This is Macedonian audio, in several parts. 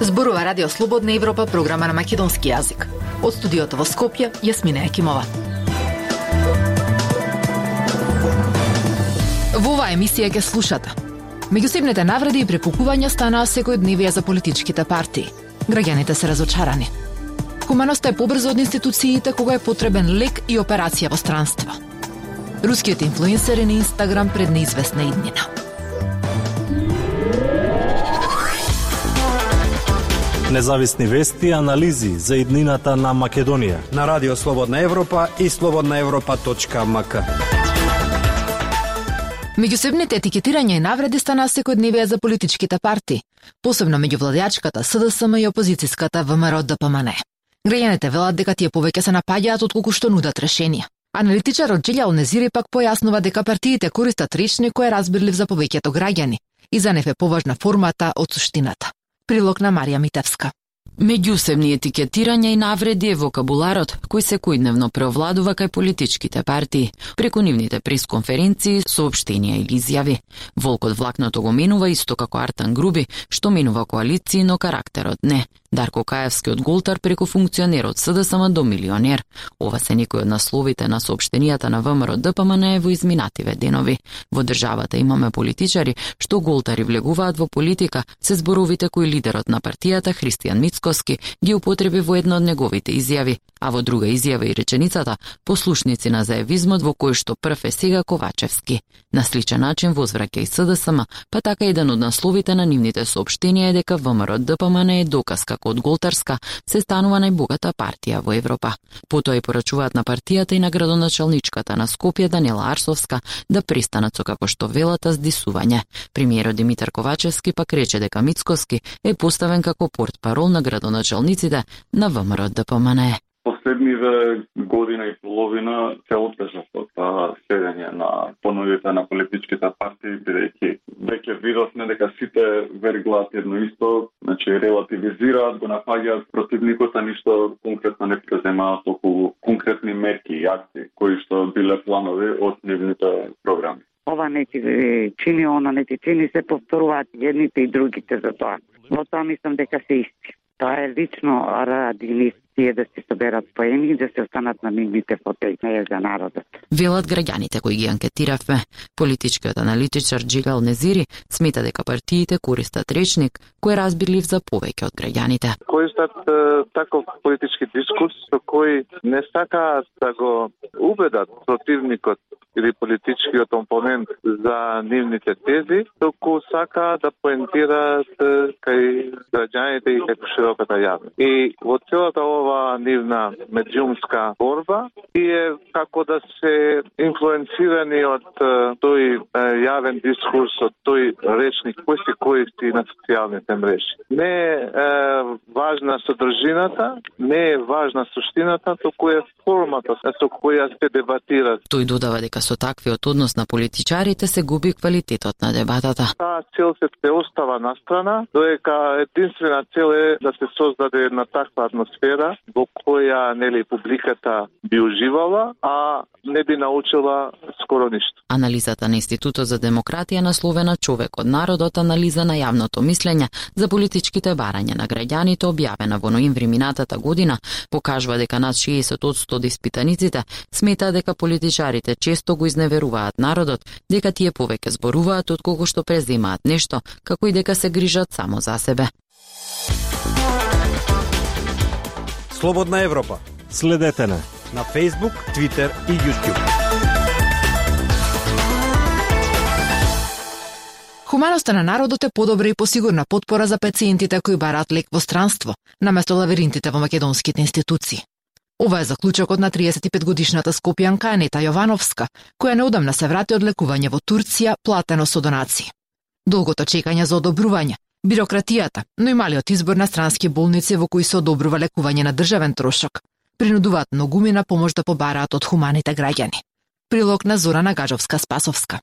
Зборува Радио Слободна Европа, програма на македонски јазик. Од студиото во Скопје, Јасмина Екимова. Во оваа емисија ќе слушате. Меѓусебните навреди и препукувања станаа секојдневија за политичките партии. Граѓаните се разочарани. Хуманоста е побрзо од институциите кога е потребен лек и операција во странство. Рускиот инфлуенсер е на Инстаграм пред неизвестна иднина. Независни вести и анализи за иднината на Македонија. На Радио Слободна Европа и слободнаевропа.мк. Меѓусебните етикетирања и навреди стана секојдневија за политичките партии, посебно меѓу владеачката СДСМ и опозицијската ВМРО ДПМН. Граѓаните велат дека тие повеќе се напаѓаат отколку што нудат решенија. Аналитичарот Джилја Незири пак појаснува дека партиите користат речник кој е разбирлив за повеќето граѓани и за неф е поважна формата од суштината. Прилог на Марија Митевска. Меѓусебни етикетирања и навреди е вокабуларот кој секојдневно преовладува кај политичките партии, преку нивните пресконференции, сообштенија или изјави. Волкот влакното го минува исто како Артан Груби, што минува коалиции, но карактерот не. Дарко Каевски од Голтар преку функционер од СДСМ до милионер. Ова се некои од насловите на сообштенијата на ВМРО ДПМН во изминативе денови. Во државата имаме политичари што Голтари влегуваат во политика, се зборовите кои лидерот на партијата Христијан Мицкоски ги употреби во една од неговите изјави, а во друга изјава и реченицата послушници на заевизмот во кој што прв е сега Ковачевски. На сличен начин возвраќа и СДСМ, па така еден од насловите на нивните сообштенија е дека ВМРО ДПМН е доказ како од Голтарска се станува најбогата партија во Европа. Потоа и порачуваат на партијата и на градоначалничката на Скопје Данела Арсовска да пристанат со како што велата здисување. Премиерот Димитар Ковачевски пак рече дека Мицкоски е поставен како портпарол на градоначалниците на ВМРО ДПМН последниве година и половина се отлежав од следење на понудите на политичките партии, бидејќи веќе видовме дека сите верглат едно исто, активизираат, го напаѓаат противникот, а ништо конкретно не преземаат околу конкретни мерки и акции кои што биле планови од нивните програми. Ова не ти чини, она не ти чини, се повторуваат едните и другите за тоа. Во тоа мислам дека се исти. Тоа е лично ради тие да се соберат поени и да се останат на нивните е за народот. Велат граѓаните кои ги анкетиравме. Политичкиот аналитичар Джигал Незири смета дека партиите користат речник кој е разбирлив за повеќе од граѓаните. Користат таков политички дискурс со кој не сакаат да го убедат противникот или политичкиот опонент за нивните тези, току сака да поентираат кај граѓаните и кај широката јавност. И во целата ова нивна медиумска борба е како да се инфлуенцирани од тој јавен дискурс, од тој речник кој се користи на социјалните мрежи. Не е важна содржината, не е важна суштината, току е формата со која се дебатира. Тој додава дека со таквиот однос на политичарите се губи квалитетот на дебатата. Таа цел се преостава настрана, доека единствена цел е да се создаде една таква атмосфера во која нели публиката би уживала, а не би научила скоро ништо. Анализата на Институтот за демократија насловена Човек од народот анализа на јавното мислење за политичките барања на граѓаните објавена во ноември минатата година покажува дека над 60% од испитаниците смета дека политичарите често го изневеруваат народот, дека тие повеќе зборуваат од кого што преземаат нешто, како и дека се грижат само за себе. Слободна Европа. Следете на на Facebook, Twitter и YouTube. Хуманоста на народот е подобра и посигурна подпора за пациентите кои барат лек во странство, наместо лавиринтите во македонските институции. Ова е заклучокот на 35 годишната скопјанка Анета Јовановска, која неодамна се врати од лекување во Турција платено со донации. Долгото чекање за одобрување, бирократијата, но и малиот избор на странски болници во кои се одобрува лекување на државен трошок, принудуваат многумина помош да побараат од хуманите граѓани. Прилог на Зорана Гажовска-Спасовска.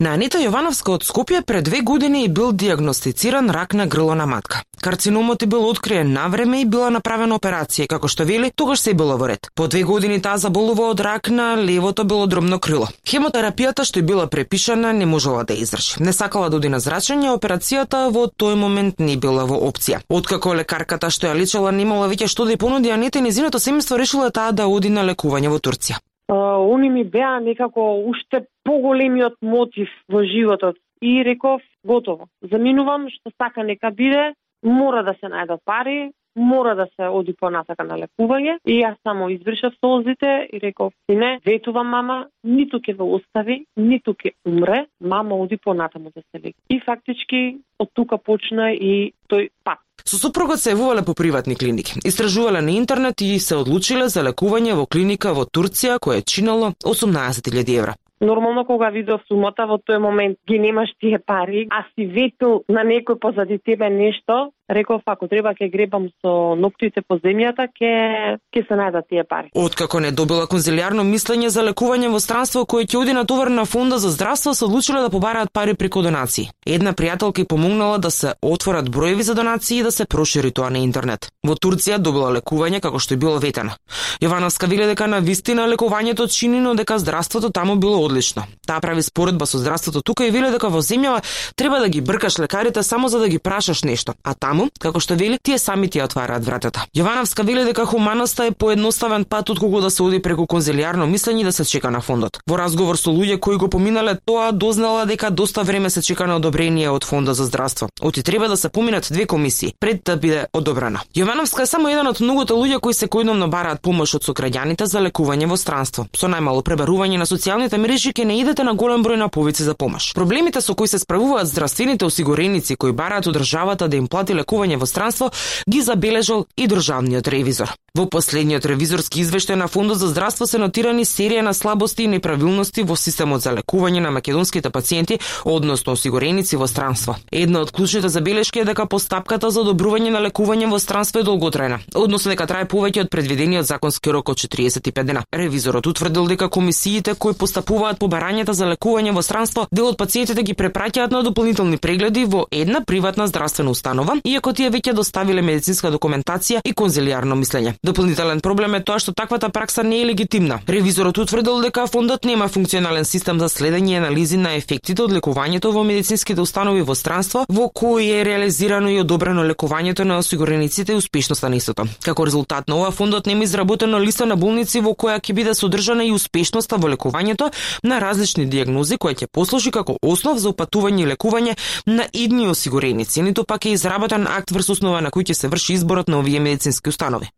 На Анита Јовановска од Скопје пред две години и бил диагностициран рак на грло на матка. Карциномот и бил откриен на време и била направена операција, како што вели, тогаш се било во ред. По две години таа заболува од рак на левото белодробно крило. Хемотерапијата што е била препишана не можела да издржи. Не сакала да оди на зрачење, операцијата во тој момент не била во опција. Откако лекарката што ја лечела немала веќе што да ја понуди Анита и незиното семејство решила таа да оди на лекување во Турција они ми беа некако уште поголемиот мотив во животот и реков готово. Заминувам што сака нека биде, мора да се најдат пари, мора да се оди понатака на лекување и јас само извршав солзите и реков сине, ветувам мама, ниту ќе ве остави, ниту ќе умре, мама оди понатаму да се лекува. И фактички од тука почна и тој пат Со супругот се јавувале по приватни клиники, истражувале на интернет и се одлучиле за лекување во клиника во Турција која чинало 18.000 евра. Нормално кога видов сумата во тој момент ги немаш тие пари, а си ветил на некој позади тебе нешто, реков ако треба ќе гребам со ноктите по земјата, ќе ќе се најдат тие пари. Откако не добила конзилиарно мислење за лекување во странство кое ќе оди натовар на фонда за здравство, се одлучила да побараат пари преку донации. Една пријателка и помогнала да се отворат броеви за донации и да се прошири тоа на интернет. Во Турција добила лекување како што е било ветено. Јовановска вели дека на вистина лекувањето чинино дека здравството таму било одлично. Таа прави споредба со здравството тука и вели дека во земјава треба да ги бркаш лекарите само за да ги прашаш нешто, а таму таму, како што вели, тие сами ти отвараат вратата. Јовановска вели дека хуманоста е поедноставен пат од кога да се оди преку конзилиарно мислење и да се чека на фондот. Во разговор со луѓе кои го поминале тоа, дознала дека доста време се чека на одобрение од фондот за здравство. Оти треба да се поминат две комисии пред да биде одобрена. Јовановска е само еден од многото луѓе кои секојдневно бараат помош од сограѓаните за лекување во странство. Со најмало пребарување на социјалните мрежи ќе не идете на голем број на повици за помош. Проблемите со кои се справуваат здравствените осигуреници кои бараат од државата да им плати лекување во странство ги забележал и државниот ревизор. Во последниот ревизорски извештај на Фондот за здравство се нотирани серија на слабости и неправилности во системот за лекување на македонските пациенти, односно осигуреници во странство. Една од клучните забелешки е дека постапката за одобрување на лекување во странство е долготрајна, односно дека трае повеќе од предвидениот законски рок од 45 дена. Ревизорот утврдил дека комисиите кои постапуваат по барањата за лекување во странство, дел од пациентите ги препраќаат на дополнителни прегледи во една приватна здравствена установа, иако тие веќе доставиле медицинска документација и конзилиарно мислење. Дополнителен проблем е тоа што таквата пракса не е легитимна. Ревизорот утврдил дека фондот нема функционален систем за следење и анализи на ефектите од лекувањето во медицинските установи во странство, во кои е реализирано и одобрено лекувањето на осигурениците и успешноста на истото. Како резултат на ова, фондот нема изработена листа на болници во која ќе биде содржана и успешноста во лекувањето на различни диагнози која ќе послужи како основ за упатување и лекување на идни осигуреници, ниту пак е изработен акт врз основа на кој ќе се врши изборот на овие медицински установи.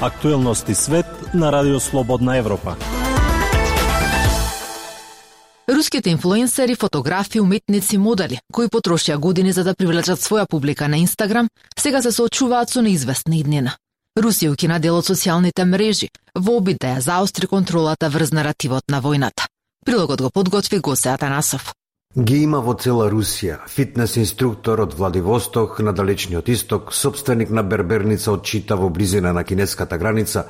Актуелности свет на Радио Слободна Европа. Руските инфлуенсери, фотографи, уметници, модели, кои потрошија години за да привлечат своја публика на Инстаграм, сега се соочуваат со неизвестна иднина. Русија укина дел од социјалните мрежи во обид да ја заостри контролата врз наративот на војната. Прилогот го подготви Госе Атанасов. Ги има во цела Русија, фитнес инструктор од Владивосток на далечниот исток, собственик на берберница од Чита во близина на кинеската граница,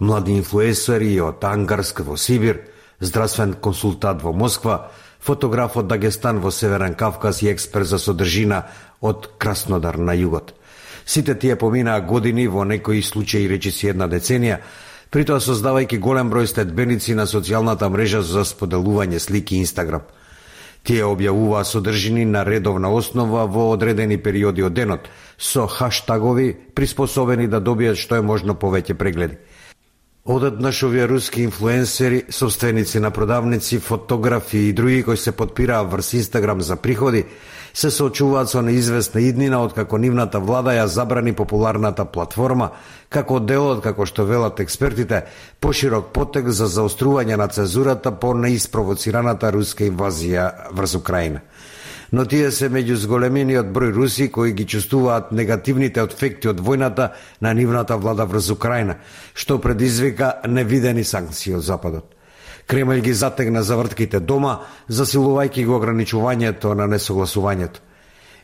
млади инфлуенсери од Ангарск во Сибир, здравствен консултант во Москва, фотограф од Дагестан во Северен Кавказ и експерт за содржина од Краснодар на југот. Сите тие поминаа години во некои случаи речиси една деценија, притоа создавајќи голем број следбеници на социјалната мрежа за споделување слики Инстаграм – Тие објавуваа содржини на редовна основа во одредени периоди од денот, со хаштагови приспособени да добијат што е можно повеќе прегледи. Одеднаш овие руски инфлуенсери, собственици на продавници, фотографи и други кои се подпираа врз Инстаграм за приходи, се соочуваат со неизвестна иднина откако нивната влада ја забрани популарната платформа, како дел од како што велат експертите, поширок потек за заострување на цензурата по неиспровоцираната руска инвазија врз Украина но тие се меѓу зголемениот број руси кои ги чувствуваат негативните ефекти од војната на нивната влада врз Украина, што предизвика невидени санкции од Западот. Кремљ ги затегна завртките дома, засилувајќи го ограничувањето на несогласувањето.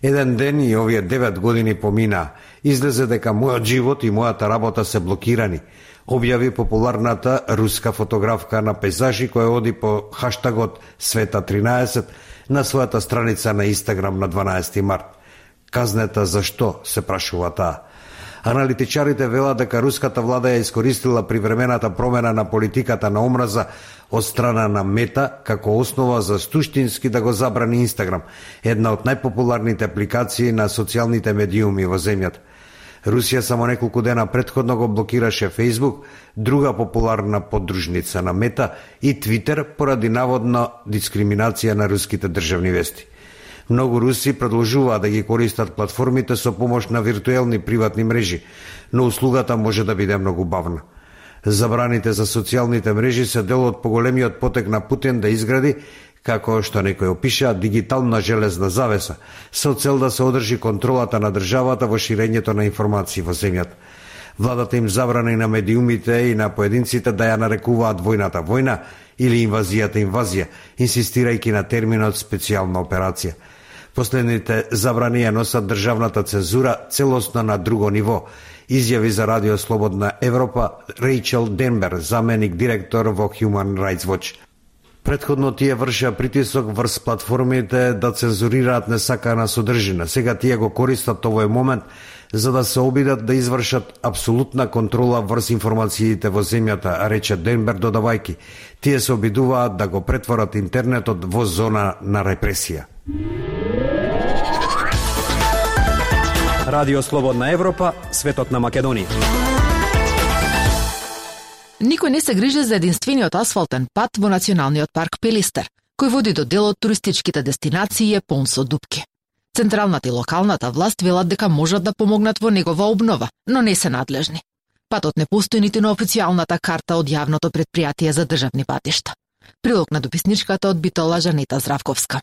Еден ден и овие девет години помина, излезе дека мојот живот и мојата работа се блокирани, објави популарната руска фотографка на пейзажи која оди по хаштагот Света 13 на својата страница на Инстаграм на 12 март. Казнета за што, се прашува таа. Аналитичарите велат дека руската влада ја искористила привремената промена на политиката на омраза од страна на Мета како основа за суштински да го забрани Инстаграм, една од најпопуларните апликации на социјалните медиуми во земјата. Русија само неколку дена предходно го блокираше Фейсбук, друга популарна поддружница на Мета и Твитер поради наводна дискриминација на руските државни вести. Многу руси продолжуваат да ги користат платформите со помош на виртуелни приватни мрежи, но услугата може да биде многу бавна. Забраните за социјалните мрежи се дел од поголемиот потек на Путин да изгради, како што некој опиша, дигитална железна завеса, со цел да се одржи контролата на државата во ширењето на информации во земјата. Владата им забрани на медиумите и на поединците да ја нарекуваат војната војна или инвазијата инвазија, инсистирајќи на терминот специјална операција – Последните забрани ја носат државната цензура целосно на друго ниво, изјави за Радио Слободна Европа Рейчел Денбер, заменик директор во Human Rights Watch. Предходно тие вршеа притисок врз платформите да цензурираат несакана содржина. Сега тие го користат овој момент за да се обидат да извршат абсолютна контрола врз информациите во земјата, рече Денбер додавајки. Тие се обидуваат да го претворат интернетот во зона на репресија. Радио Слободна Европа, светот на Македонија. Никој не се грижи за единствениот асфалтен пат во Националниот парк Пелистер, кој води до дел од туристичките дестинации е полн со дупки. Централната и локалната власт велат дека можат да помогнат во негова обнова, но не се надлежни. Патот не постои ниту на официјалната карта од јавното предпријатие за државни патишта. Прилог на дописничката од Битола Жанета Здравковска.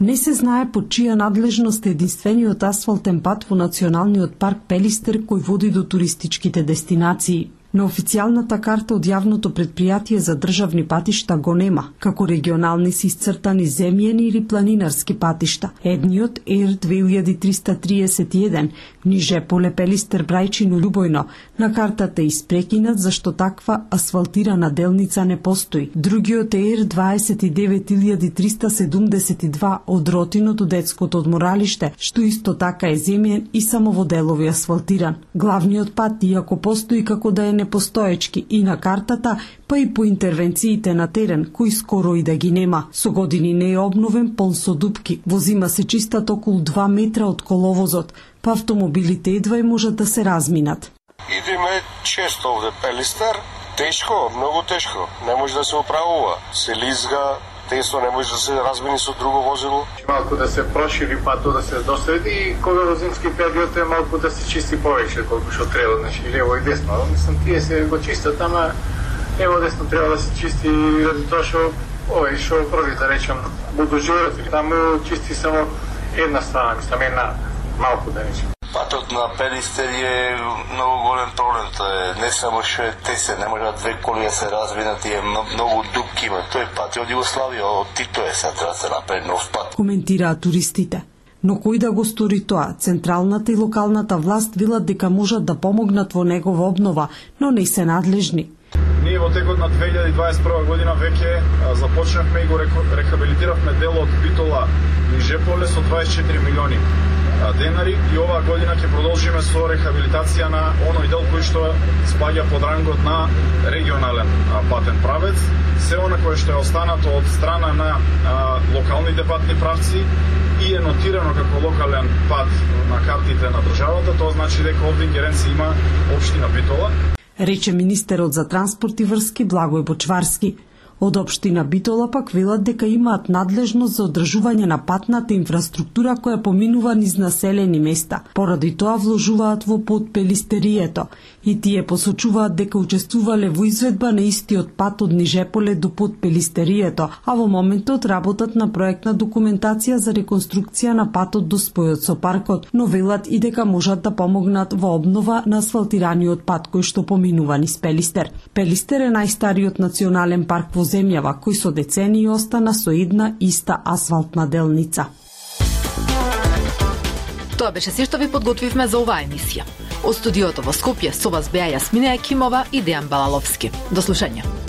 Не се знае по чија надлежност е единствениот асфалтен пат во Националниот парк Пелистер кој води до туристичките дестинации. На официјалната карта од јавното предпријатие за државни патишта го нема, како регионални се исцртани земјени или планинарски патишта. Едниот ЕР 2331, ниже поле Пелистер Брајчино Љубојно, на картата е испрекинат зашто таква асфалтирана делница не постои. Другиот ЕР 29372 од Ротиното детското одморалиште, што исто така е земјен и само во делови асфалтиран. Главниот пат, иако постои како да е непостоечки и на картата, па и по интервенциите на терен, кои скоро и да ги нема. Со години не е обновен пол со дупки. Возима се чистат околу 2 метра од коловозот, па автомобилите едва и можат да се разминат. Идеме често овде Пелистер, тешко, многу тешко. Не може да се управува, Се лизга, тесно не може да се размени со друго возило. Малку да се прошири пато да се досреди и кога розински зимски период е малку да се чисти повеќе колку што треба, значи лево и десно. Мислам тие се го чистат, ама лево десно треба да се чисти ради тоа што овој што први да речем будужерот таму чисти само една страна, мислам една малку да речем. Патот на Пелистер е многу голем проблем. Тоа е не само што е тесен, не може две коли да се развинат и е многу дупки има. Тој пат е од Југославија, од Тито е сега треба да се направи нов пат. Коментираат туристите. Но кој да го стори тоа? Централната и локалната власт велат дека можат да помогнат во негова обнова, но не се надлежни. Ние во текот на 2021 година веќе започнавме и го рехабилитиравме дел од Битола Нижеполе со 24 милиони денари и оваа година ќе продолжиме со рехабилитација на оној дел кој што спаѓа под рангот на регионален патен правец. Се она кое што е останато од страна на а, локалните патни правци и е нотирано како локален пат на картите на државата, тоа значи дека од ингеренција има општина Битола. Рече министерот за транспорт и врски Благој Бочварски. Од општина Битола пак велат дека имаат надлежност за одржување на патната инфраструктура која поминува низ населени места. Поради тоа вложуваат во подпелистерието и тие посочуваат дека учествувале во изведба на истиот пат од Нижеполе до подпелистерието, а во моментот работат на проектна документација за реконструкција на патот до спојот со паркот, но велат и дека можат да помогнат во обнова на асфалтираниот пат кој што поминува низ Пелистер. Пелистер е најстариот национален парк во земјава кој со децени остана со една иста асфалтна делница. Тоа беше се што ви подготвивме за оваа емисија. Од студиото во Скопје со вас беа Јасмина Екимова и Дејан Балаловски. До слушање.